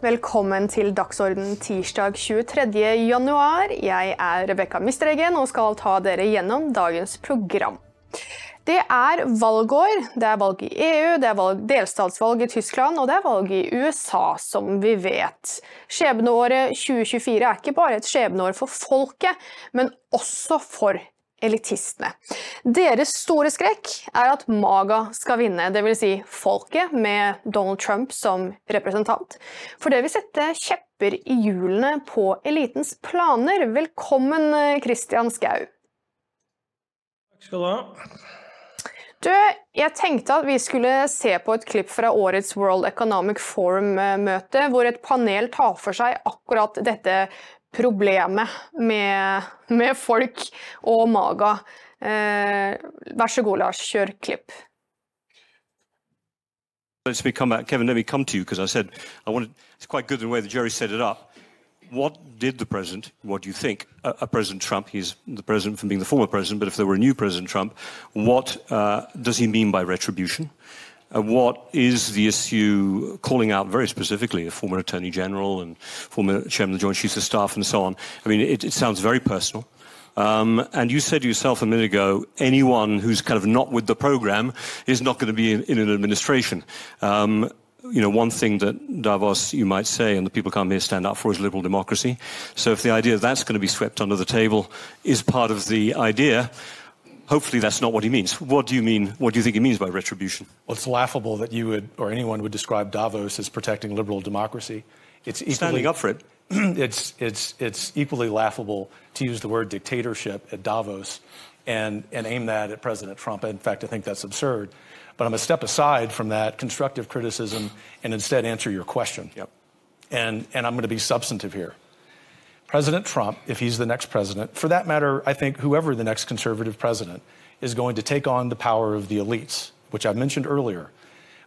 Velkommen til Dagsorden tirsdag 23. januar. Jeg er Rebekka Mistregen og skal ta dere gjennom dagens program. Det er valgår. Det er valg i EU, det er valg, delstatsvalg i Tyskland og det er valg i USA, som vi vet. Skjebneåret 2024 er ikke bare et skjebneår for folket, men også for elitistene. Deres store skrekk er at Maga skal vinne, dvs. Si folket med Donald Trump som representant. For det vil sette kjepper i hjulene på elitens planer. Velkommen, Christian Skau. Takk skal du ha. Du, jeg tenkte at vi skulle se på et klipp fra årets World Economic Forum-møte, hvor et panel tar for seg akkurat dette problemet med, med folk og maga. Eh, vær så god, Lars, kjør klipp. Let's me come back. Kevin, let me come to you because I said I wanted. It's quite good the way the jury set it up. What did the president, what do you think, uh, President Trump, he's the president from being the former president, but if there were a new President Trump, what uh, does he mean by retribution? Uh, what is the issue calling out very specifically a former Attorney General and former Chairman of the Joint Chiefs of Staff and so on? I mean, it, it sounds very personal. Um, and you said yourself a minute ago, anyone who's kind of not with the program is not going to be in, in an administration. Um, you know, one thing that Davos, you might say, and the people come here stand up for is liberal democracy. So if the idea that's going to be swept under the table is part of the idea, hopefully that's not what he means. What do you mean? What do you think he means by retribution? Well, it's laughable that you would, or anyone would describe Davos as protecting liberal democracy. It's equally, Standing up for it. it's, it's, it's equally laughable to use the word dictatorship at Davos and, and aim that at President Trump. In fact, I think that's absurd. But I'm going to step aside from that constructive criticism and instead answer your question. Yep. And, and I'm going to be substantive here. President Trump, if he's the next president, for that matter, I think whoever the next conservative president is going to take on the power of the elites, which I mentioned earlier.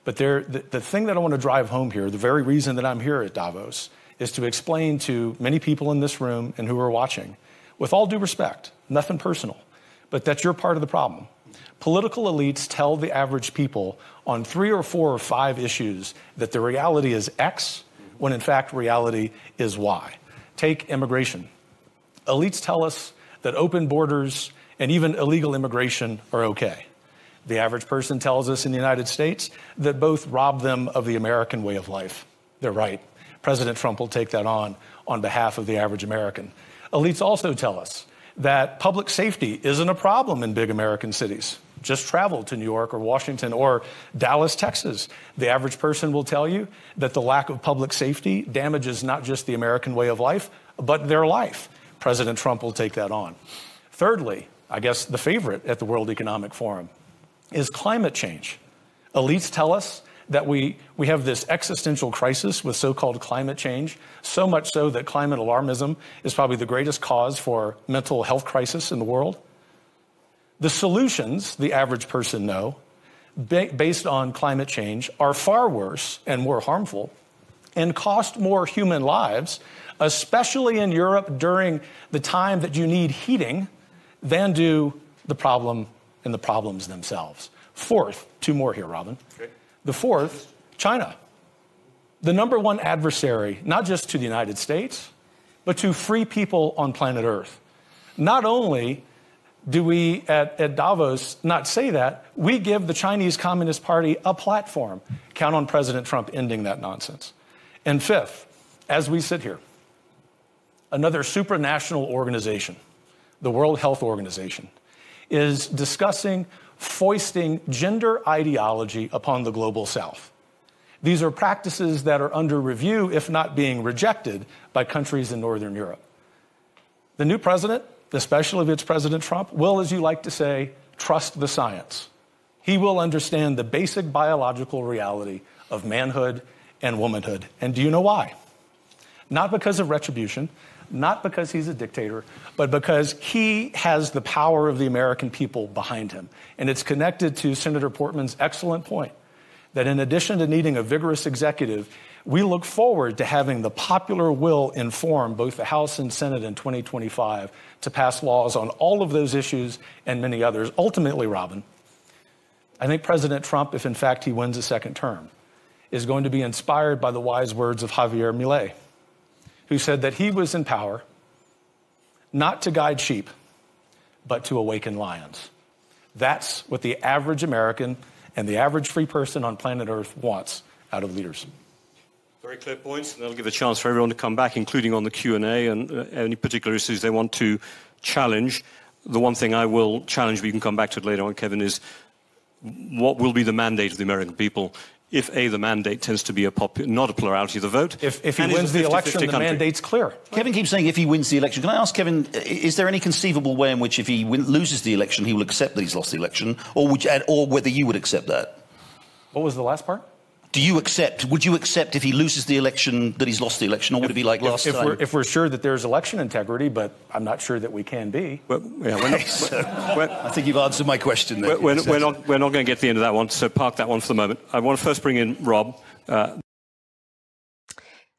But there, the, the thing that I want to drive home here, the very reason that I'm here at Davos, is to explain to many people in this room and who are watching, with all due respect, nothing personal, but that you're part of the problem. Political elites tell the average people on three or four or five issues that the reality is X, when in fact reality is Y. Take immigration. Elites tell us that open borders and even illegal immigration are okay. The average person tells us in the United States that both rob them of the American way of life. They're right. President Trump will take that on on behalf of the average American. Elites also tell us that public safety isn't a problem in big American cities. Just travel to New York or Washington or Dallas, Texas. The average person will tell you that the lack of public safety damages not just the American way of life, but their life. President Trump will take that on. Thirdly, I guess the favorite at the World Economic Forum is climate change. Elites tell us that we, we have this existential crisis with so called climate change, so much so that climate alarmism is probably the greatest cause for mental health crisis in the world. The solutions, the average person know, based on climate change, are far worse and more harmful and cost more human lives, especially in Europe during the time that you need heating, than do the problem and the problems themselves. Fourth, two more here, Robin. Okay. The fourth, China. The number one adversary, not just to the United States, but to free people on planet Earth. Not only do we at, at, Davos not say that, we give the Chinese Communist Party a platform. Count on President Trump ending that nonsense. And fifth, as we sit here, another supranational organization, the World Health Organization, is discussing foisting gender ideology upon the global south. These are practices that are under review, if not being rejected, by countries in Northern Europe. The new president, especially if it's President Trump, will, as you like to say, trust the science. He will understand the basic biological reality of manhood and womanhood. And do you know why? Not because of retribution, not because he's a dictator, but because he has the power of the American people behind him. And it's connected to Senator Portman's excellent point that in addition to needing a vigorous executive, we look forward to having the popular will inform both the House and Senate in 2025 to pass laws on all of those issues and many others. Ultimately, Robin, I think President Trump, if in fact he wins a second term, is going to be inspired by the wise words of Javier Milei, who said that he was in power not to guide sheep, but to awaken lions. That's what the average American and the average free person on planet Earth wants out of leaders. Very clear points, and that'll give a chance for everyone to come back, including on the Q&A and uh, any particular issues they want to challenge. The one thing I will challenge, we can come back to it later on, Kevin, is what will be the mandate of the American people if A, the mandate tends to be a popu- not a plurality of the vote. If, if he wins the 50-50 election, the country. mandate's clear. Kevin keeps saying if he wins the election. Can I ask Kevin, is there any conceivable way in which if he win, loses the election, he will accept that he's lost the election, or, would you, or whether you would accept that? What was the last part? Do you accept? Would you accept if he loses the election that he's lost the election, or would it be like last if, if time? we're, if we're sure that there's election integrity, but I'm not sure that we can be. Well, yeah, we're not, we're- I think you've answered my question there. we're, we're, we're not, we're not going to get to the end of that one, so park that one for the moment. I want to first bring in Rob. Uh,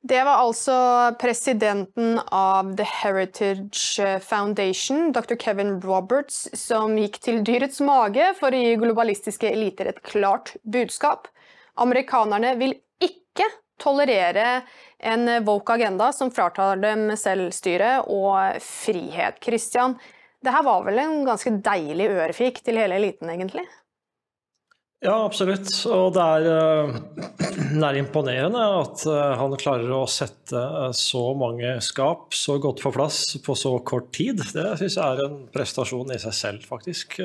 Det var altså presidenten av The Heritage Foundation, dr. Kevin Roberts, som gikk til dyrets mage for å gi globalistiske eliter et klart budskap. Amerikanerne vil ikke tolerere en woke agenda som fratar dem selvstyre og frihet. Christian, det her var vel en ganske deilig ørefik til hele eliten, egentlig? Ja, absolutt. Og det er, nær er imponerende at eh, han klarer å sette eh, så mange skap så godt på plass på så kort tid. Det syns jeg er en prestasjon i seg selv, faktisk.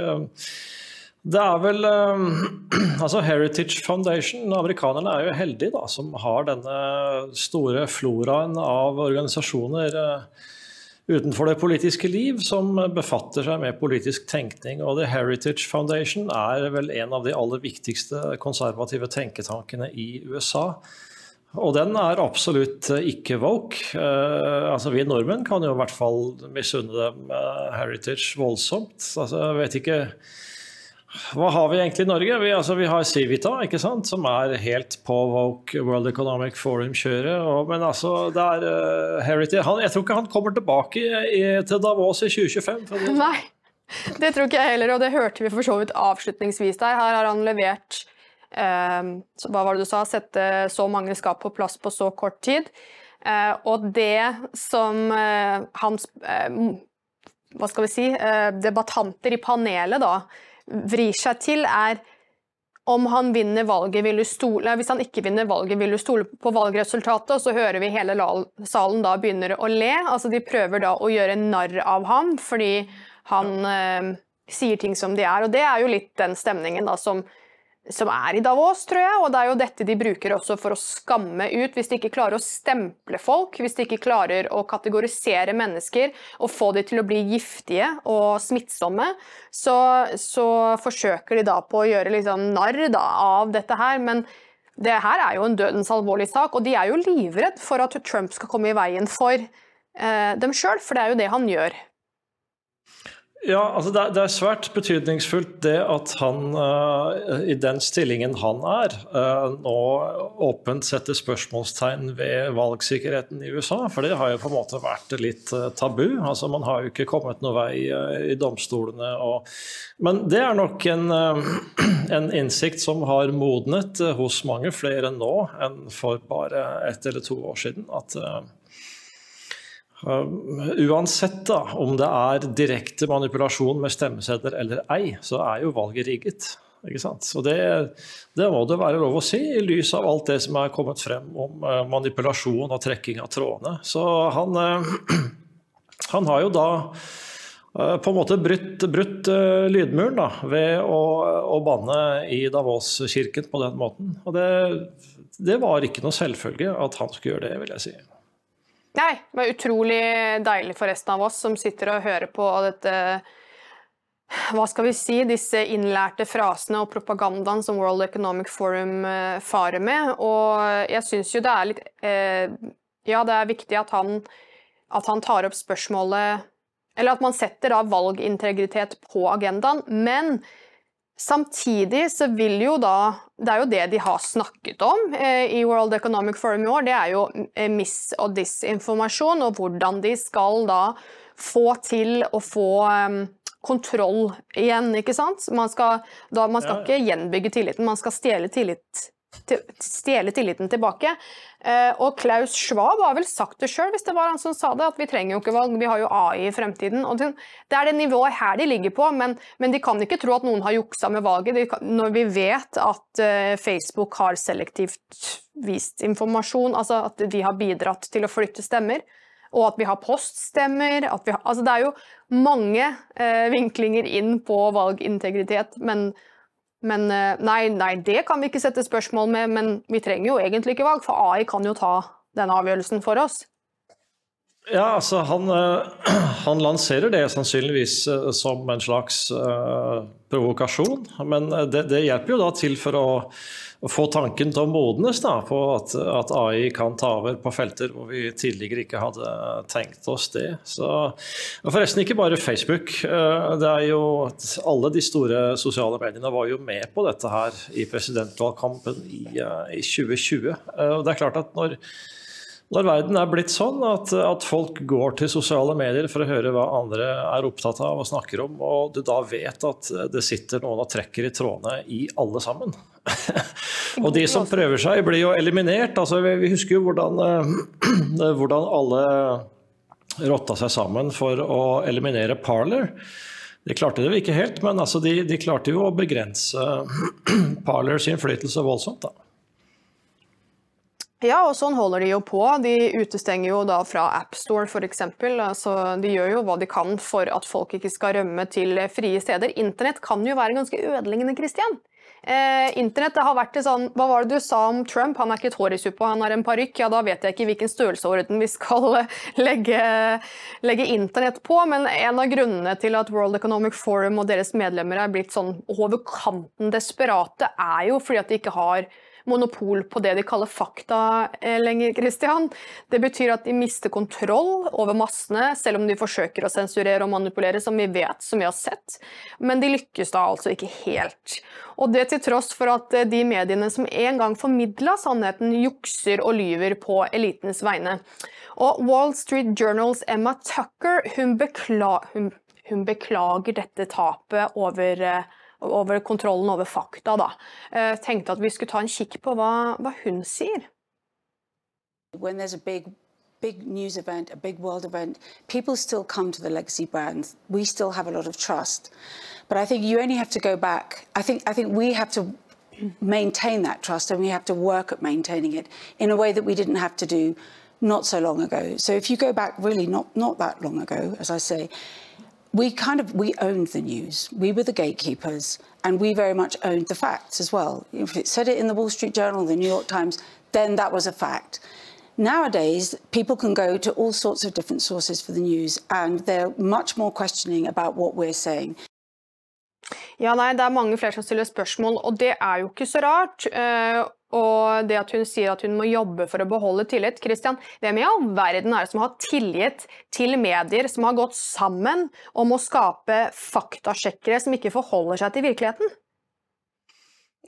Det er vel eh, Altså Heritage Foundation, amerikanerne er jo heldige da, som har denne store floraen av organisasjoner eh, utenfor det politiske liv som befatter seg med politisk tenkning. Og The Heritage Foundation er vel en av de aller viktigste konservative tenketankene i USA. Og den er absolutt ikke woke. Eh, altså Vi nordmenn kan jo i hvert fall misunne dem eh, Heritage voldsomt. Altså jeg vet ikke hva har vi egentlig i Norge? Vi, altså, vi har Civita, ikke sant? som er helt på woke World Economic Forum-kjøret. Men altså, det er uh, Heritage han, Jeg tror ikke han kommer tilbake i, til Davos i 2025. For det, Nei, det tror ikke jeg heller, og det hørte vi for så vidt avslutningsvis der. Her har han levert uh, Hva var det du sa? Sette så mange skap på plass på så kort tid. Uh, og det som eh, hans eh, Hva skal vi si? Eh, debattanter i panelet da vrir seg til, er om han vinner valget, vil du stole Hvis han ikke vinner valget, vil du stole på valgresultatet? Og så hører vi hele salen da begynner å le. Altså De prøver da å gjøre narr av ham fordi han eh, sier ting som de er. Og det er jo litt den stemningen da som, som er i Davos, tror jeg. Og det er jo dette de bruker også for å skamme ut. Hvis de ikke klarer å stemple folk, hvis de ikke klarer å kategorisere mennesker og få de til å bli giftige og smittsomme, så, så forsøker de da på å gjøre liksom narr da, av dette her. Men det her er jo en dødens alvorlig sak, og de er jo livredd for at Trump skal komme i veien for eh, dem sjøl, for det er jo det han gjør. Ja, altså det, er, svært betydningsfullt det at han eh, i den stillingen han er, eh, nå åpent setter spørsmålstegn ved valgsikkerheten i USA. For det har jo på en måte vært litt eh, tabu. Altså Man har jo ikke kommet noe vei i domstolene. Og, men det er nok en, en innsikt som har modnet hos mange flere nå enn for bare ett eller to år siden. at uansett da, om det er direkte manipulasjon med stemmesedler eller ei, så er jo valget rigget. Ikke sant? Så det, det må det være lov å si, i lys av alt det som er kommet frem om eh, manipulasjon og trekking av trådene. Så han, eh, han har jo da eh, på en måte brutt, brutt lydmuren da, ved å, å banne i Davos-kirken på den måten. Og det, det var ikke noe selvfølge at han skulle gjøre det, vil jeg si. Nei, det var utrolig deilig for resten av oss som sitter og hører på dette Hva skal vi si? Disse innlærte frasene og propagandaen som World Economic Forum eh, farer med. Og jeg syns jo det er litt eh, Ja, det er viktig at han, at han tar opp spørsmålet Eller at man setter da valgintegritet på agendaen. Men Samtidig så vil jo da Det er jo det de har snakket om eh, i World Economic Forum i år. Det er jo eh, miss- og disinformasjon, og hvordan de skal da få til å få um, kontroll igjen, ikke sant? Man skal, da, man skal Ja. ikke gjenbygge tilliten, man skal stjele tillit stjele tilliten tilbake. Eh, og Klaus Schwab har vel sagt det sjøl, hvis det var han som sa det, at vi trenger jo ikke valg, vi har jo AI i fremtiden. Og det er det nivået her de ligger på, men, men de kan ikke tro at noen har juksa med valget. Når vi vet at uh, Facebook har selektivt vist informasjon, altså at de har bidratt til å flytte stemmer, og at vi har poststemmer vi har, altså Det er jo mange eh, vinklinger inn på valgintegritet, men men eh, nei, nei, det kan vi ikke sette spørsmål med, men vi trenger jo egentlig ikke valg, for AI kan jo ta den avgjørelsen for oss. Ja, altså han, eh, han, lanserer det sannsynligvis eh, som en slags uh, provokasjon. Men det, det, hjelper jo da til for å få tanken til å modnes da, på at, at, AI kan ta over på felter hvor vi tidligere ikke hadde tenkt oss det. Så, forresten ikke bare Facebook. Eh, det er jo Alle de store sosiale mediene var jo med på dette her i presidentvalgkampen i, eh, i 2020. Eh, og det er klart at når når verden er blitt sånn at, at, folk går til sosiale medier for å høre hva andre er opptatt av og snakker om, og du da vet at det sitter noen og trekker i trådene i alle sammen. og de som prøver seg, blir jo eliminert. Altså, vi husker jo hvordan, eh, hvordan alle rotta seg sammen for å eliminere Parler. De klarte det jo ikke helt, men altså de, de, klarte jo å begrense Parlers innflytelse voldsomt. da. Ja, og sånn holder de jo på. De utestenger jo da fra AppStore f.eks. Altså, de gjør jo hva de kan for at folk ikke skal rømme til frie steder. Internett kan jo være ganske ødeleggende, Christian. Eh, Internett det har vært det sånn Hva var det du sa om Trump? Han er ikke et hår i suppa, han er en parykk. Ja, da vet jeg ikke hvilken størrelsesorden vi skal legge, legge, Internett på. Men en av grunnene til at World Economic Forum og deres medlemmer er blitt sånn over kanten desperate, er jo fordi at de ikke har monopol på det de kaller fakta eh, lenger, Christian. Det betyr at de mister kontroll over massene, selv om de forsøker å sensurere og manipulere, som vi vet, som vi har sett. Men de lykkes da altså ikke helt. Og det til tross for at eh, de mediene som en gang formidla sannheten, jukser og lyver på elitens vegne. Og Wall Street Journals Emma Tucker hun, bekla hun, hun beklager dette tapet over uh, over kontrollen over fakta. Da. Eh, tenkte at vi skulle ta en kikk på hva, hva hun sier. When there's a big big news event, a big world event, people still come to the legacy brands. We still have a lot of trust. But I think you only have to go back. I think I think we have to maintain that trust and we have to work at maintaining it in a way that we didn't have to do not so long ago. So if you go back really not not that long ago, as I say, we kind of we owned the news. We were the gatekeepers, and we very much owned the facts as well. If it said it in the Wall Street Journal, the New York Times, then that was a fact. Nowadays, people can go to all sorts of different sources for the news, and they're much more questioning about what we're saying. Ja, nei, Det er mange flere som stiller spørsmål, og det er jo ikke så rart. Og det at hun sier at hun må jobbe for å beholde tillit. Christian, hvem i all verden er det som har tillit til medier som har gått sammen om å skape faktasjekkere som ikke forholder seg til virkeligheten?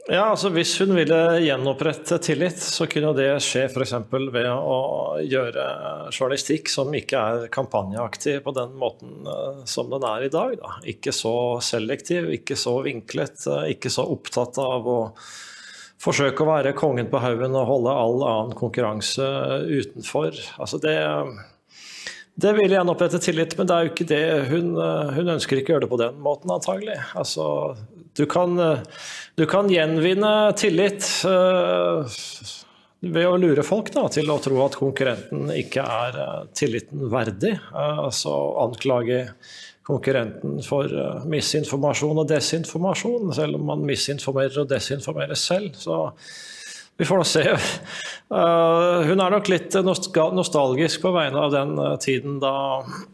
Ja, altså Hvis hun ville gjenopprette tillit, så kunne det skje f.eks. ved å gjøre journalistikk som ikke er kampanjeaktig på den måten eh, som den er i dag. Da. Ikke så selektiv, ikke så vinklet, eh, ikke så opptatt av å forsøke å være kongen på haugen og holde all annen konkurranse utenfor. Altså det, det vil gjenopprette tillit, men det er jo ikke det. Hun, hun ønsker ikke å gjøre det på den måten, antagelig. Altså, du, kan, du kan gjenvinne tillit uh, ved å lure folk da, til å tro at konkurrenten ikke er tilliten verdig. Uh, altså anklage konkurrenten for uh, misinformasjon og desinformasjon, selv om man misinformerer og desinformerer selv. Så vi får nå se. Uh, hun er nok litt nostalgisk på vegne av den uh, tiden da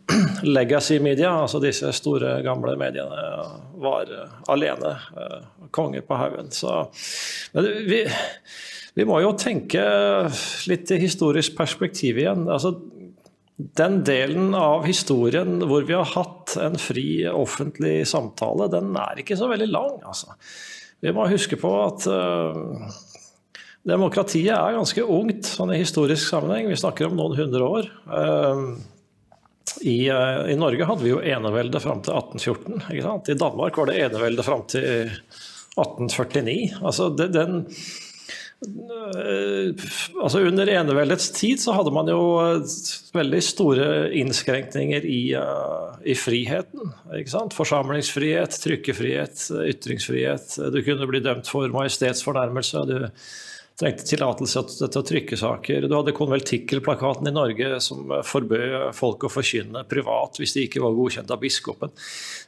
legacy media, altså disse store, gamle mediene, var alene konge på haugen. Men vi, vi må jo tenke litt i historisk perspektiv igjen. Altså, den delen av historien hvor vi har hatt en fri offentlig samtale, den er ikke så veldig lang. Altså. Vi må huske på at uh, demokratiet er ganske ungt sånn i historisk sammenheng. Vi snakker om noen hundre år. Uh, i, uh, i, Norge hadde vi jo enevelde fram til 1814. I Danmark var det enevelde fram til 1849. Altså, det, den altså Under eneveldets tid så hadde man jo veldig store innskrenkninger i, i friheten. Forsamlingsfrihet, trykkefrihet, ytringsfrihet. Du kunne bli dømt for majestetsfornærmelse. Du trengte tillatelse til å trykke saker. Du hadde konveltikkelplakaten i Norge som forbød folk å forkynne privat hvis de ikke var godkjent av biskopen.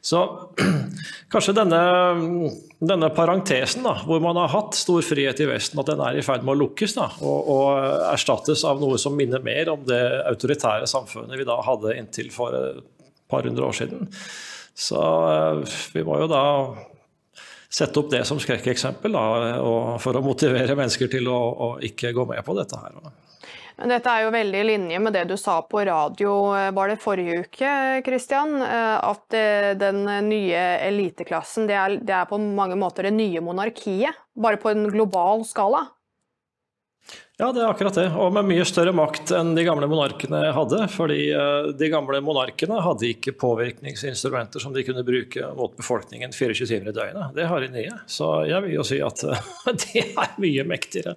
Så kanskje denne, denne parentesen, da, hvor man har hatt stor frihet i Vesten, at den er i ferd med å lukkes da, og, og erstattes av noe som minner mer om det autoritære samfunnet vi da hadde inntil for et par hundre år siden. Så eh, vi må jo da sette opp det som skrekkeksempel for å motivere mennesker til å, å, ikke gå med på dette her. Men dette er jo veldig i linje med det du sa på radio var det forrige uke, Christian, at den nye eliteklassen det er, det er på mange måter det nye monarkiet, bare på en global skala. Ja, det er akkurat det. Og med mye større makt enn de gamle monarkene hadde. Fordi eh, de gamle monarkene hadde ikke påvirkningsinstrumenter som de kunne bruke mot befolkningen 24 timer i døgnet. Det har de nye. Så jeg vil jo si at de er mye mektigere.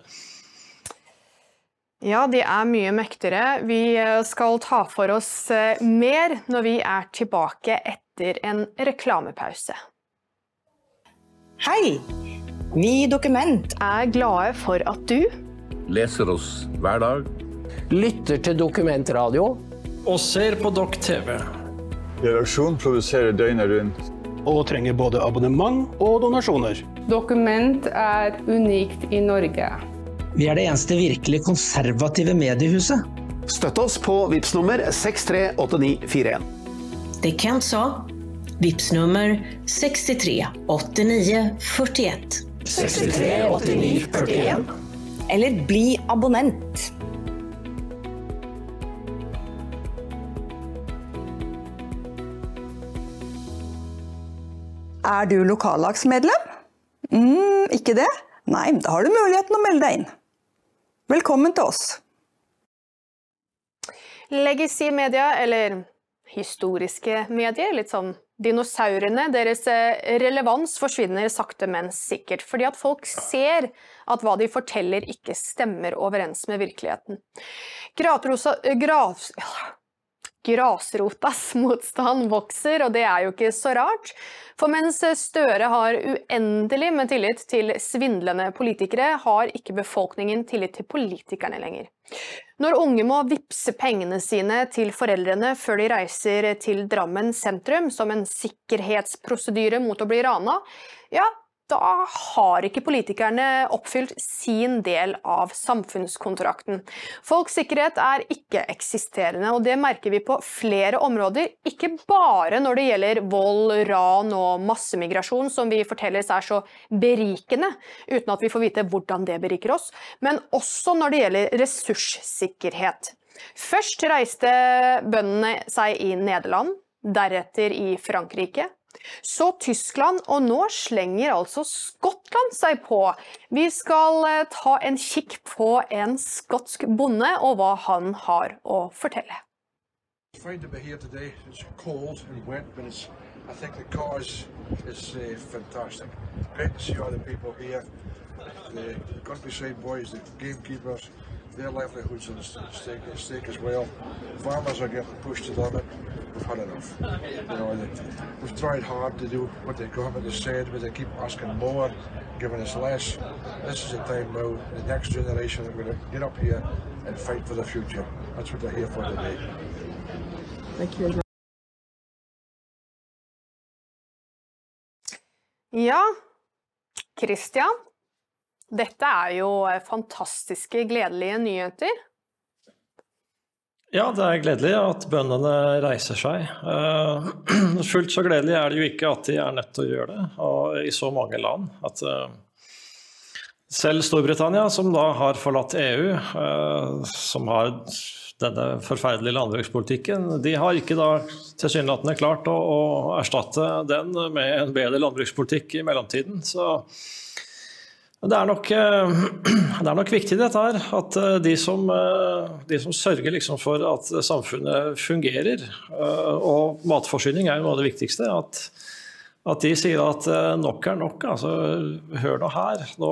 Ja, de er mye mektigere. Vi eh, skal ta for oss eh, mer når vi er tilbake etter en reklamepause. Hei! Ny Dokument er glade for at du leser oss hver dag, lytter til dokumentradio og ser på Dokk TV. Redaksjonen produserer døgnet rundt. Og trenger både abonnement og donasjoner. Dokument er unikt i Norge. Vi er det eneste virkelig konservative mediehuset. Støtt oss på VIPS nummer 638941. Det Kent sa. VIPS nummer 638941. 638941 eller bli abonnent. Er du lokallagsmedlem? Mm, ikke det? Nei, da har du muligheten å melde deg inn. Velkommen til oss. Legacy Media, eller historiske medier, litt sånn dinosaurene, deres eh, relevans forsvinner sakte, men sikkert. Fordi at folk ser at hva de forteller ikke stemmer overens med virkeligheten. Gratrosa, eh, gras, grasrotas motstand vokser, og det er jo ikke så rart. For mens Støre har uendelig med tillit til svindlende politikere, har ikke befolkningen tillit til politikerne lenger. Når unge må vippse pengene sine til foreldrene før de reiser til Drammen sentrum som en sikkerhetsprosedyre mot å bli rana, ja, da har ikke politikerne oppfylt sin del av samfunnskontrakten. Folks sikkerhet er ikke-eksisterende, og det merker vi på flere områder. Ikke bare når det gjelder vold, ran og massemigrasjon, som vi fortelles er så berikende, uten at vi får vite hvordan det beriker oss, men også når det gjelder ressurssikkerhet. Først reiste bøndene seg i Nederland, deretter i Frankrike, så Tyskland, og nå slenger altså Skottland seg på. Vi skal eh, ta en kikk på en skotsk bonde og hva han har å fortelle. I think the cause is uh, fantastic. Great to see all the people here. The countryside boys, the gamekeepers, their livelihoods are at stake, as well. Farmers are getting pushed to the limit. We've had enough. You know, they, we've tried hard to do what the government has said, but they keep asking more, giving us less. This is the time now, the next generation are going to get up here and fight for the future. That's what they're here for today. Thank you. Ja, Christian. Dette er jo fantastiske, gledelige nyheter. Ja, det er gledelig at bøndene reiser seg. Uh, fullt så gledelig er det jo ikke at de er nødt til å gjøre det, og i så mange land. At uh, selv Storbritannia, som da har forlatt EU, uh, som har denne forferdelige landbrukspolitikken, de har ikke da tilsynelatende klart å, å erstatte den med en bedre landbrukspolitikk i mellomtiden. Så det er, nok, eh, det er nok viktig dette her, at eh, de som, eh, de som sørger liksom for at samfunnet fungerer, og matforsyning er jo noe av det viktigste, at at de sier at nok er nok. altså Hør nå her, nå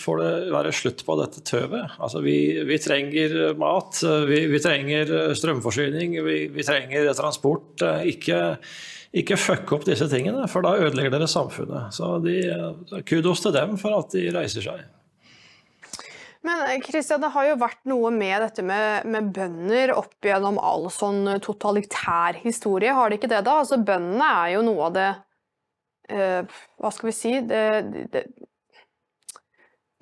får det være slutt på dette tøvet. Altså, vi, vi trenger mat, vi, vi trenger strømforsyning, vi, vi, trenger transport. Ikke, ikke fuck opp disse tingene, for da ødelegger dere samfunnet. Så de, kudos til dem for at de reiser seg. Men Kristian, det har jo vært noe med dette med, med, bønder opp gjennom all sånn totalitær historie, har det ikke det da? Altså Bøndene er jo noe av det uh, Hva skal vi si det, det,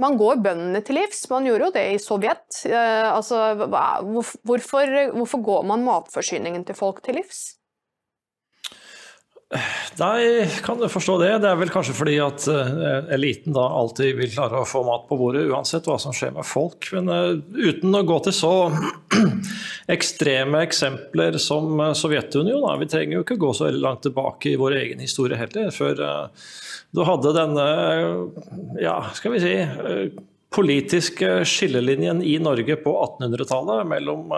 Man går bøndene til livs. Man gjorde jo det i Sovjet. Uh, altså, hvorfor, hvorfor går man matforsyningen til folk til livs? Nei, kan du forstå det. Det er vel kanskje fordi at uh, eliten da alltid vil klare å få mat på bordet, uansett hva som skjer med folk. Men uh, uten å gå til så ekstreme eksempler som uh, Sovjetunionen, vi trenger jo ikke gå så langt tilbake i vår egen historie heller, før du hadde denne, ja, skal vi si, politiske skillelinjen i Norge på 1800-tallet mellom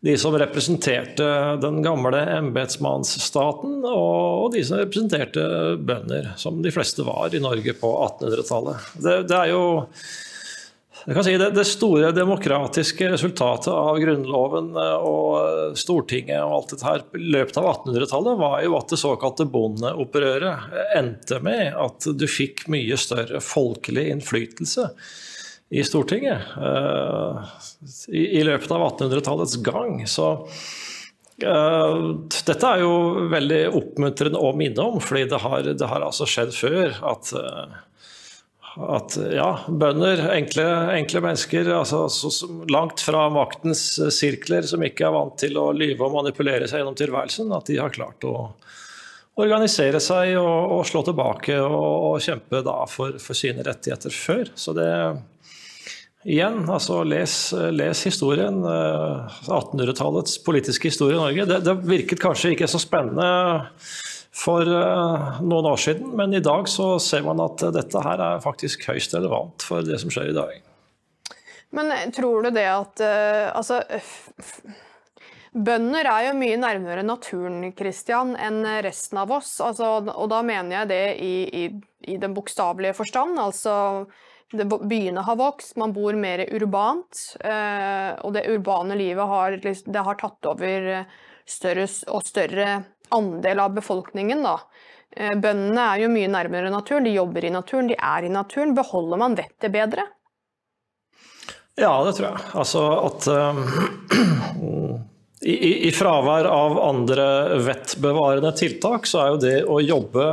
de som representerte den gamle embetsmannsstaten, og de som representerte bønder, som de fleste var i Norge på 1800-tallet. Det, det, er jo si, det, det, store demokratiske resultatet av Grunnloven og Stortinget og alt dette her i løpet av 1800-tallet var jo at det såkalte bondeopprøret endte med at du fikk mye større folkelig innflytelse i Stortinget uh, i, løpet av 1800-tallets gang. Så uh, dette er jo veldig oppmuntrende å minne om, fordi det har, det har altså skjedd før at, uh, at ja, bønder, enkle, enkle mennesker altså, så, langt fra maktens sirkler, som ikke er vant til å lyve og manipulere seg gjennom tilværelsen, at de har klart å organisere seg og, og slå tilbake og, og kjempe for, for, sine rettigheter før. Så det, Igjen, altså les, les historien. 1800-tallets eh, politiske historie i Norge. Det, det, virket kanskje ikke så spennende for uh, noen år siden, men i dag så ser man at dette her er faktisk høyst relevant for det som skjer i dag. Men eh, tror du det at altså Bønder er jo mye nærmere naturen Christian, enn resten av oss. Altså, og da mener jeg det i, i, i den bokstavelige forstand. altså byene har vokst, man bor mer urbant. Eh, og det urbane livet har, det har tatt over eh, større og større andel av befolkningen. Da. Eh, bøndene er jo mye nærmere naturen, de jobber i naturen, de er i naturen. Beholder man vettet bedre? Ja, det tror jeg. Altså at uh, i, i, fravær av andre vettbevarende tiltak, så er jo det å jobbe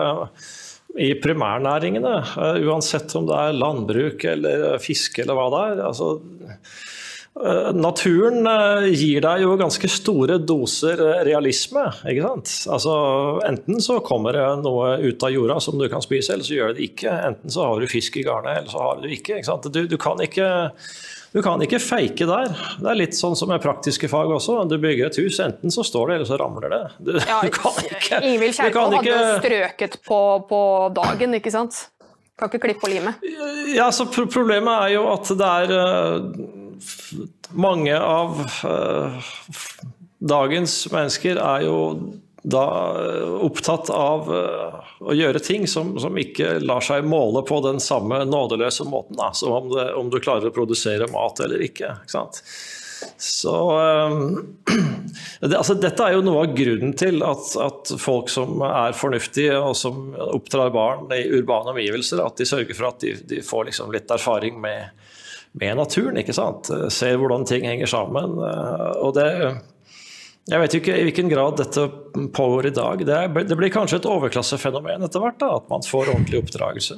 i primærnæringene, eh, uansett om det er landbruk eller fiske eller hva det er. Altså, naturen eh, gir deg jo ganske store doser realisme. ikke sant? Altså, enten så kommer det noe ut av jorda som du kan spise, eller så gjør det ikke. Enten så har du fisk i garnet, eller så har du ikke. ikke sant? Du, du kan ikke du kan ikke feike der. Det er litt sånn som med praktiske fag også. Du bygger et hus, enten så står det, eller så ramler det. Du, ja, du kan ikke Ingvild Kjerkol hadde jo strøket på, på, dagen, ikke sant? Kan ikke klippe og lime. Ja, så Problemet er jo at det er mange av uh, dagens mennesker er jo da eh, opptatt av eh, å gjøre ting som, som, ikke lar seg måle på den samme nådeløse måten, da, som om, det, om, du klarer å produsere mat eller ikke. ikke Så det, altså, Dette er jo noe av grunnen til at, at, folk som er fornuftige og som oppdrar barn i urbane omgivelser, at de sørger for at de, de får liksom litt erfaring med, med naturen. ikke sant? Ser hvordan ting henger sammen. og det jeg vet ikke i hvilken grad dette pågår i dag. Det, er, det blir kanskje et overklassefenomen etter hvert, da, at man får ordentlig oppdragelse.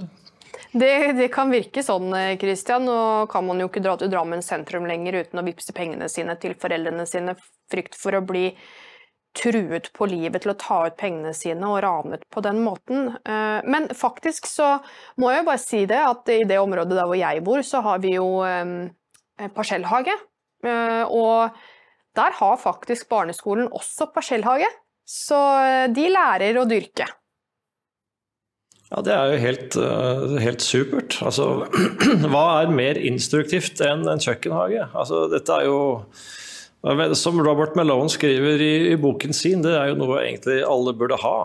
Det, det, kan virke sånn, Christian. Nå kan man jo ikke dra til Drammen sentrum lenger uten å vippse pengene sine til foreldrene sine. Frykt for å bli truet på livet til å ta ut pengene sine og ranet på den måten. Eh, men faktisk så må jeg bare si det, at i det området der hvor jeg bor, så har vi jo eh, parsellhage. Eh, og der har faktisk barneskolen også parsellhage, så de lærer å dyrke. Ja, Det er jo helt, helt supert. Altså, hva er mer instruktivt enn en kjøkkenhage? Altså, dette er jo Som Robert Malone skriver i, i, boken sin, det er jo noe egentlig alle burde ha.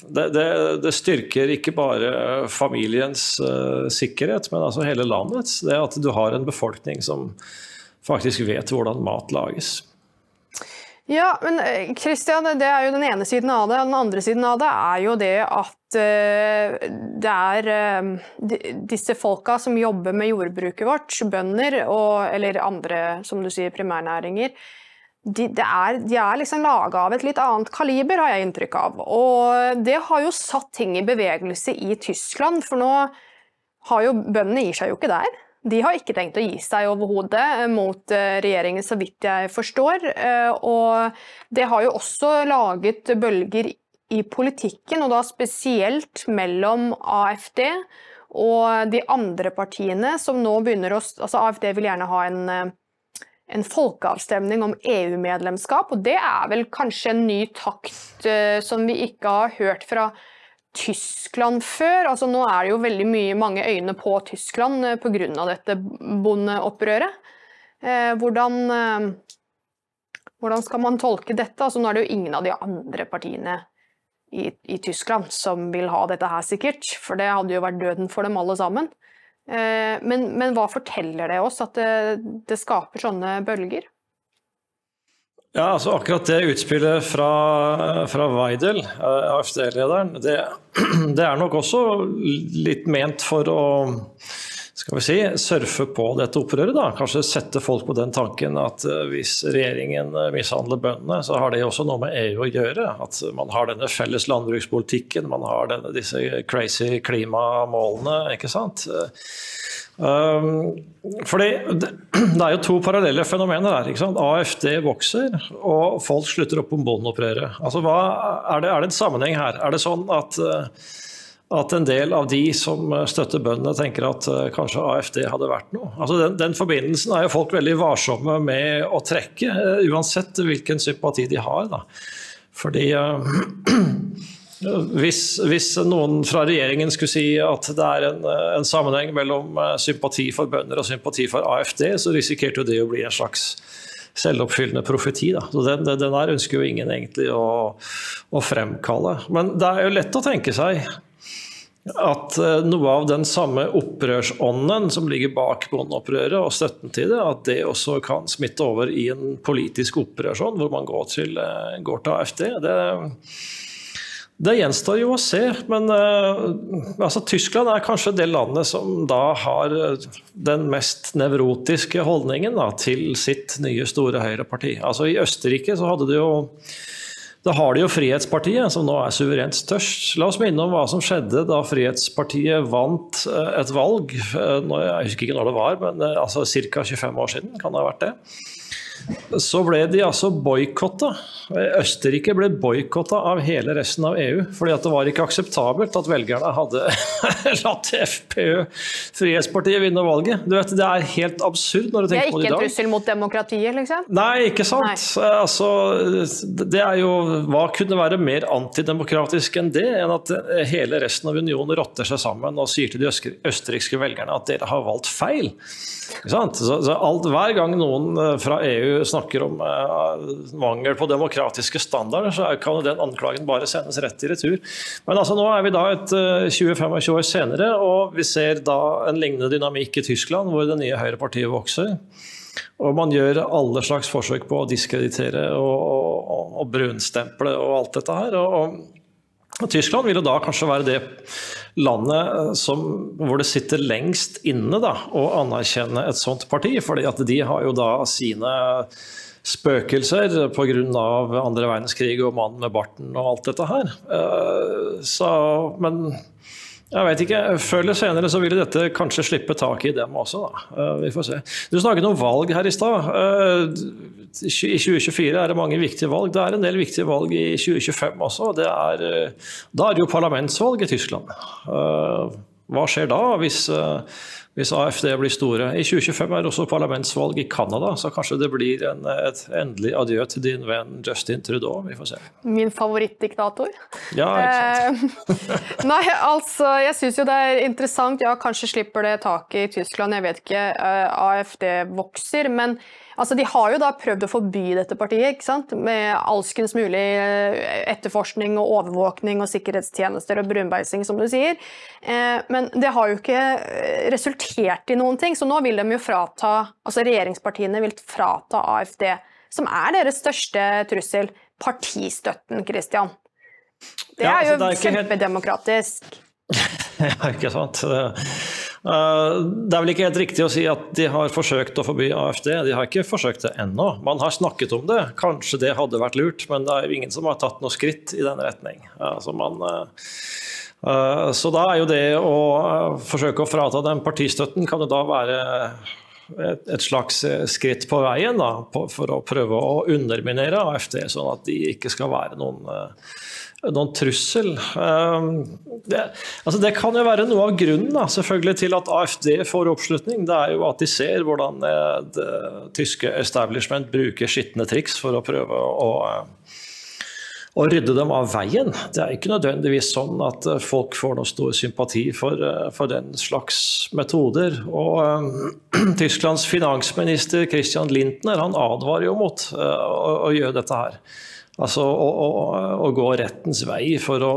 Det, det, det styrker ikke bare familiens uh, sikkerhet, men altså hele landets. Det at du har en befolkning som faktisk vet hvordan mat lages. Ja, men Kristian, det er jo den ene siden av det. Den andre siden av det er jo det at uh, det er uh, disse folka som jobber med jordbruket vårt, bønder og, eller andre, som du sier, primærnæringer, de, er, de er liksom laga av et litt annet kaliber, har jeg inntrykk av. Og det har jo satt ting i bevegelse i Tyskland, for nå har jo bøndene gir seg jo ikke der. De har ikke tenkt å gi seg overhodet eh, mot eh, regjeringen, så vidt jeg forstår. Eh, og det har jo også laget bølger i politikken, og da spesielt mellom AFD og de andre partiene som nå begynner å Altså AFD vil gjerne ha en, en folkeavstemning om EU-medlemskap, og det er vel kanskje en ny takt som vi ikke har hørt fra Tyskland før. Altså, nå er det jo veldig mye, mange øyne på Tyskland eh, pga. dette bondeopprøret. Eh, hvordan, eh, hvordan, skal man tolke dette? Altså, nå er det jo ingen av de andre partiene i, i, Tyskland som vil ha dette her, sikkert. For det hadde jo vært døden for dem alle sammen. Eh, men, men, hva forteller det oss at det, det skaper sånne bølger? Ja, altså Akkurat det utspillet fra, fra Weidel, eh, AFD-lederen, det, det, er nok også litt ment for å skal vi si, surfe på dette opprøret. da, Kanskje sette folk på den tanken at eh, hvis regjeringen eh, mishandler bøndene, så har det også noe med EU å gjøre. At man har denne felles landbrukspolitikken, man har denne, disse crazy klimamålene. ikke sant? Um, fordi det, er jo to parallelle fenomener her. ikke sant? AFD vokser, og folk slutter opp om bondeopprøret. Altså, hva, er, det, er, det, en sammenheng her? Er det sånn at, eh, at en del av de som støtter bøndene, tenker at uh, kanskje AFD hadde vært noe? Altså, den, den, forbindelsen er jo folk veldig varsomme med å trekke, uh, uansett hvilken sympati de har. Da. Fordi Hvis, hvis, noen fra regjeringen skulle si at det er en, en, sammenheng mellom eh, sympati for bønder og sympati for AFD, så risikerte jo det å bli en slags selvoppfyllende profeti. Da. Så den, den, der ønsker jo ingen egentlig å, å, fremkalle. Men det er jo lett å tenke seg at eh, noe av den samme opprørsånden som ligger bak bondeopprøret og støtten til det, at det også kan smitte over i en politisk opprørsånd hvor man går til, eh, går til AFD. Det det gjenstår jo å se, men uh, altså, Tyskland er kanskje det landet som da har eh, den mest nevrotiske holdningen da, til sitt nye store høyreparti. Altså, I Østerrike så hadde de jo da har de jo Frihetspartiet, som nå er suverent størst. La oss minne om hva som skjedde da Frihetspartiet vant eh, et valg. Jeg husker ikke når det var, men altså ca. 25 år siden kan det ha vært det så ble de altså boikotta. Østerrike ble boikotta av hele resten av EU. fordi det var ikke akseptabelt at velgerne hadde latt FPØ, Frihetspartiet, vinne valget. Du vet, Det er helt absurd når du tenker på det i dag. Det er ikke en trussel mot demokratiet, liksom? Nei, ikke sant. Nei. Altså, det er jo, hva kunne være mer antidemokratisk enn det? Enn at hele resten av unionen rotter seg sammen og sier til de østerrikske velgerne at dere har valgt feil. Så, så alt, hver gang noen eh, fra EU snakker om uh, mangel på demokratiske standarder, så kan den anklagen bare sendes rett i retur. Men altså, nå er vi da et uh, 20-25 år senere, og vi ser da en lignende dynamikk i Tyskland, hvor det nye høyrepartiet vokser. Og man gjør alle slags forsøk på å diskreditere og, og, og brunstemple og alt dette her. og, og Tyskland vil jo da kanskje være det landet eh, som, hvor det sitter lengst inne da, å anerkjenne et sånt parti. fordi at de har jo da sine spøkelser pga. andre verdenskrig og mannen med barten og alt dette her. Eh, så, men jeg vet ikke. Før eller senere så ville dette kanskje slippe tak i dem også. Da. Eh, vi får se. Du snakket om valg her i stad. Eh, I 2024 er det mange viktige valg. Det er en del viktige valg i 2025 også. Er, da er det jo parlamentsvalg i Tyskland. Hva skjer da, hvis, eh, hvis AFD blir store? I 2025 er det også parlamentsvalg i Canada, så kanskje det blir en, et endelig adjø til din venn Justin Trudeau. Vi får se. Min favorittdiktator. Ja, ikke sant. Eh, Nei, altså, jeg syns jo det er interessant. Ja, kanskje slipper det taket i Tyskland, jeg vet ikke. Eh, AFD vokser. Men altså, de har jo da prøvd å forby dette partiet, ikke sant? med alskens mulig eh, etterforskning og overvåkning og sikkerhetstjenester og brunbeising, som du sier. Eh, Men det har jo ikke eh, resultert i noen ting, så nå vil de jo frata altså regjeringspartiene vil frata AFD, som er deres største trussel, partistøtten, Christian. Det Ja, er altså, jo det er ikke helt- kjempedemokratisk. Ja, ikke sant. Eh, Det er vel ikke helt riktig å si at de har forsøkt å forby AFD. De har ikke forsøkt det ennå. Man har snakket om det. Kanskje det hadde vært lurt, men det er jo ingen som har tatt noe skritt i den retning. Altså man, eh, eh, så da er jo det å eh, forsøke å frata dem partistøtten, kan jo da være et, et slags eh, skritt på veien da, på, for å prøve å underminere AFD, sånn at de ikke skal være noen, eh, noen trussel. Eh, Det, altså det kan jo være noe av grunnen da, selvfølgelig til at AFD får oppslutning. Det er jo at de ser hvordan eh, det tyske establishment bruker skitne triks for å prøve å å rydde dem av veien. Det er ikke nødvendigvis sånn at eh, folk får noe stor sympati for, eh, for den slags metoder. Og uh, Tysklands finansminister Christian Lindner han advarer jo mot uh, å, å gjøre dette her. Altså å, å, å gå rettens vei for å,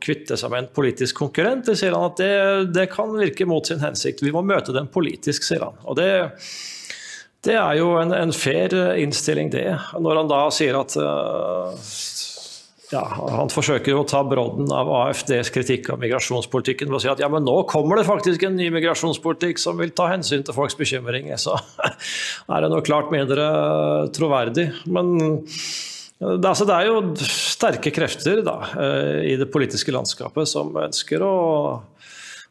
kvitte seg med en politisk konkurrent. Det sier han at det, det kan virke mot sin hensikt. Vi må møte dem politisk, sier han. Og det, det er jo en, en fair innstilling, det. Når han da sier at ja, Han forsøker å ta brodden av AFDs kritikk av migrasjonspolitikken ved å si at ja, men nå kommer det faktisk en ny migrasjonspolitikk som vil ta hensyn til folks bekymringer. Så er det noe klart mindre troverdig. Men det, altså, det er jo sterke krefter da, eh, i det politiske landskapet som ønsker å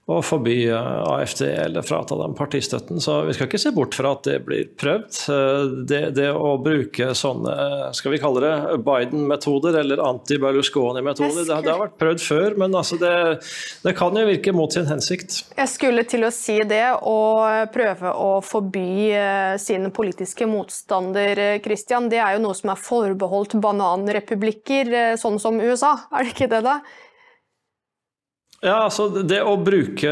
å forby eh, AFD eller frata dem partistøtten. Så vi skal ikke se bort fra at det blir prøvd. Eh, Det, det å bruke sånne skal vi kalle det Biden-metoder eller anti-Berlusconi-metoder, det, det har vært prøvd før, men altså det, det kan jo virke mot sin hensikt. Jeg skulle til å si det, å prøve å forby eh, sin politiske motstander, eh, Christian, det er jo noe som er forbeholdt bananrepublikker, eh, sånn som USA, er det ikke det da? Ja, altså Det å bruke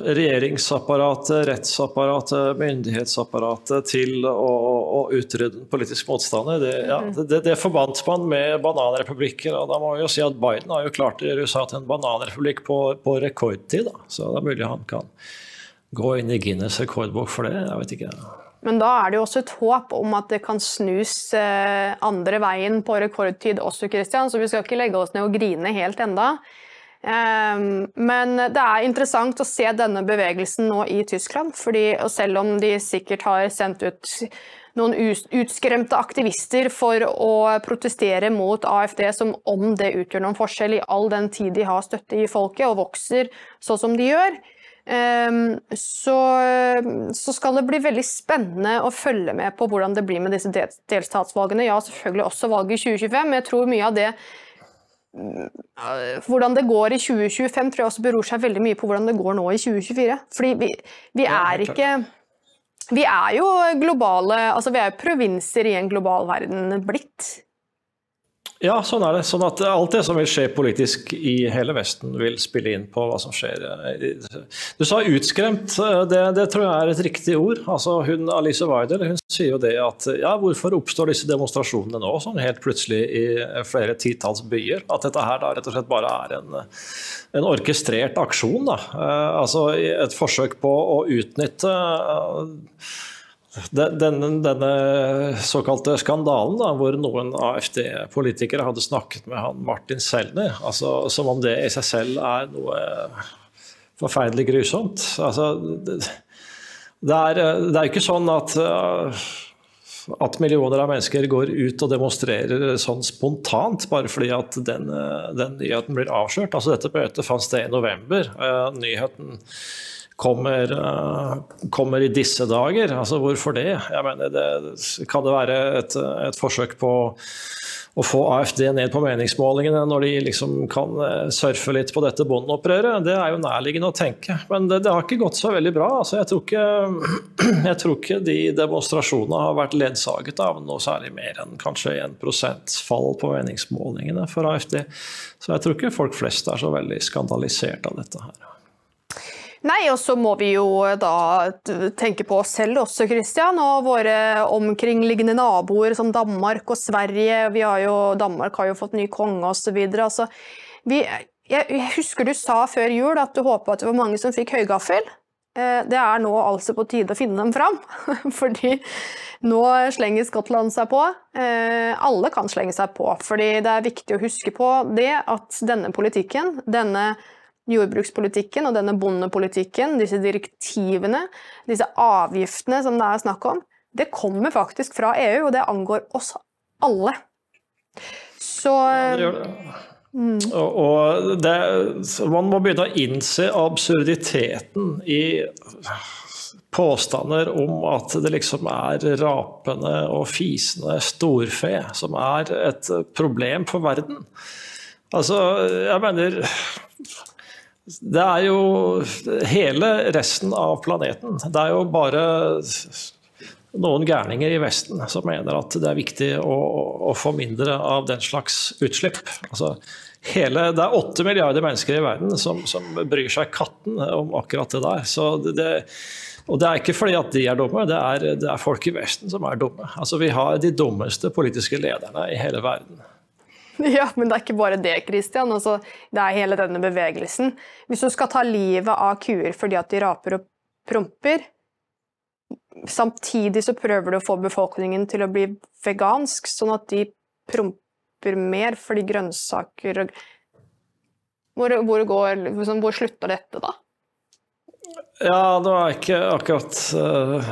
regjeringsapparatet, rettsapparatet, myndighetsapparatet til å, å utrydde politisk motstander, det, ja, det, det forbandt man med bananrepublikker. og Da må vi jo si at Biden har jo klart å gjøre USA til en bananrepublikk på, på rekordtid. Da. Så det er mulig han kan gå inn i Guinness rekordbok for det. Jeg vet ikke. Men da er det jo også et håp om at det kan snus eh, andre veien på rekordtid også, Christian, så vi skal ikke legge oss ned og grine helt enda. Ehm, Men det er interessant å se denne bevegelsen nå i Tyskland. fordi Selv om de sikkert har sendt ut noen utskremte aktivister for å protestere mot AFD, som om det utgjør noen forskjell i all den tid de har støtte i folket og vokser sånn som de gjør, ehm, så, så skal det bli veldig spennende å følge med på hvordan det blir med disse delstatsvalgene. Ja, selvfølgelig også valget i 2025, men jeg tror mye av det hvordan det går i 2025 tror jeg også beror seg veldig mye på hvordan det går nå i 2024. Fordi vi, vi er ikke Vi er jo globale Altså vi er jo provinser i en global verden blitt. Ja, sånn er det. Sånn at alt det som vil skje politisk i hele Vesten, vil spille inn på hva som skjer. Du sa utskremt. Det, det tror jeg er et riktig ord. Altså, hun, Alice Weidel hun sier jo det at ja, hvorfor oppstår disse demonstrasjonene nå sånn helt plutselig i flere titalls byer? At dette her da rett og slett bare er en, en orkestrert aksjon. Da. Eh, Altså et forsøk på å utnytte eh, Denne, denne såkalte skandalen, da, hvor noen AFD-politikere hadde snakket med han Martin Selner, altså, som om det i seg selv er noe forferdelig grusomt. Altså, det, det, er, det er ikke sånn at, uh, at millioner av mennesker går ut og demonstrerer sånn spontant bare fordi at den, uh, den nyheten blir avslørt. Altså, dette møtet fant sted i november. Uh, Nyheten kommer, eh, kommer i disse dager. Altså, hvorfor det? Jeg mener, det kan det være et, et forsøk på å få AFD ned på meningsmålingene når de liksom kan eh, surfe litt på dette bondeopprøret, det er jo nærliggende å tenke. Men det, det har ikke gått så veldig bra. Altså, jeg, tror ikke, jeg, tror ikke, de demonstrasjonene har vært ledsaget av noe særlig mer enn kanskje 1 fall på meningsmålingene for AFD. Så jeg tror ikke folk flest er så veldig skandalisert av dette her. Nei, og så må vi jo da tenke på oss selv også, Christian, og våre omkringliggende naboer som Danmark og Sverige. Vi har jo, Danmark har jo fått ny konge osv. Altså, vi, jeg husker du sa før jul at du håpa at det var mange som fikk høygaffel. Eh, det er nå altså på tide å finne dem fram, fordi nå slenger Skottland seg på. Eh, alle kan slenge seg på, fordi det er viktig å huske på det at denne politikken, denne jordbrukspolitikken og denne bondepolitikken, disse direktivene, disse avgiftene som det er snakk om, det kommer faktisk fra EU, og det angår oss alle. Så ja, det gjør det. Mm. Og, det, man må begynne å innse absurditeten i påstander om at det liksom er rapende og fisende storfe som er et problem for verden. Altså, jeg mener det er jo hele resten av planeten. Det er jo bare noen gærninger i Vesten som mener at det er viktig å, å få mindre av den slags utslipp. Altså, hele, det er åtte milliarder mennesker i verden som, som, bryr seg katten om akkurat det der. Det, og det er ikke fordi at de er dumme, det er, det er folk i Vesten som er dumme. Altså, vi har de dummeste politiske lederne i hele verden. Ja, men det er ikke bare det, Christian. Altså, det er hele denne bevegelsen. Hvis du skal ta livet av kuer fordi at de raper og promper, samtidig så prøver du å få befolkningen til å bli vegansk, sånn at de promper mer fordi grønnsaker og hvor, hvor, går, liksom, hvor slutter dette, da? Ja, det er ikke akkurat uh,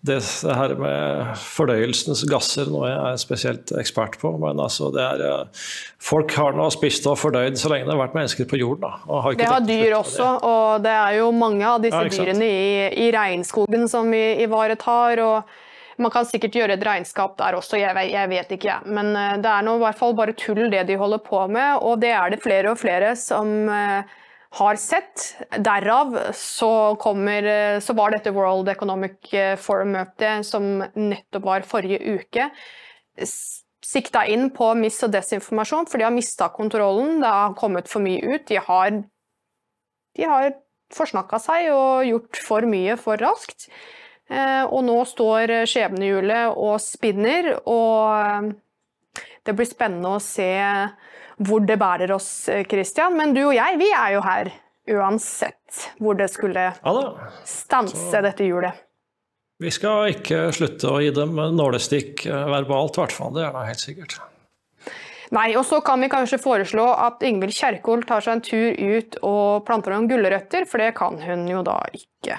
det, det, her med fordøyelsens gasser noe jeg er spesielt ekspert på. Men altså, det er uh, Folk har nå spist og fordøyd så lenge det har vært mennesker på jorden. Da, har det har dyr også, det. og det er jo mange av disse ja, dyrene i, i, regnskogen som vi ivaretar. og Man kan sikkert gjøre et regnskap der også, jeg, jeg vet ikke. Men uh, det er nå i hvert fall bare tull det de holder på med, og det er det flere og flere som har sett. Derav så, kommer, så var dette World Economic Forum-møtet som nettopp var forrige uke, sikta inn på mis- og desinformasjon, for de har mista kontrollen. Det har kommet for mye ut. De har, de har forsnakka seg og gjort for mye for raskt. Eh, og nå står skjebnehjulet og spinner, og det blir spennende å se hvor det bærer oss, Christian. Men du og jeg, vi er jo her uansett hvor det skulle stanse dette hjulet. Vi skal ikke slutte å gi dem nålestikk eh, verbalt, i hvert fall. Det er da helt sikkert. Nei, og så kan vi kanskje foreslå at Ingvild Kjerkol tar seg en tur ut og planter noen gulrøtter, for det kan hun jo da ikke.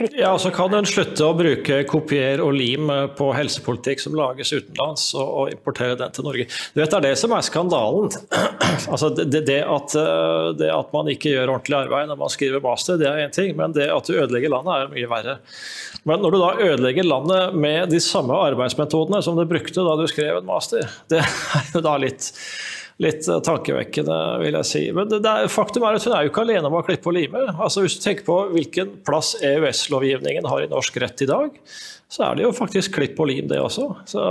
Ja, så kan hun slutte å bruke kopier og lim på helsepolitikk som lages utenlands, og, og importere den til Norge. Du vet, Det er det som er skandalen. altså det, det, at, eh, det, at, man ikke gjør ordentlig arbeid når man skriver master, det er én ting, men det at du ødelegger landet, er mye verre. Men når du da ødelegger landet med de samme arbeidsmetodene som du brukte da du skrev en master, det er jo da litt litt eh, tankevekkende, vil jeg si. Men det, det er, faktum er at hun er jo ikke alene om å klippe og lime. Altså, hvis du tenker på hvilken plass EØS-lovgivningen har i norsk rett i dag, så er det jo faktisk klipp og lim, det også. Så,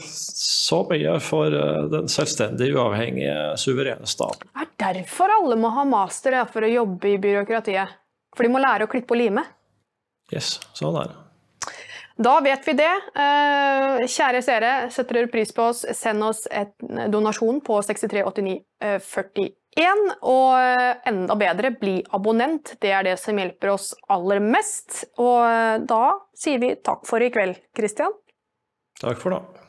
så mye for eh, den selvstendige, uavhengige, suverene staten. Det er derfor alle må ha master for å jobbe i byråkratiet. For de må lære å klippe og lime. Yes, sånn er det. Da vet vi det. Eh, kjære seere, setter dere pris på oss, send oss en donasjon på 638941. Og eh, enda bedre, bli abonnent. Det er det som hjelper oss aller mest. Og eh, da sier vi takk for i kveld, Christian. Takk for nå.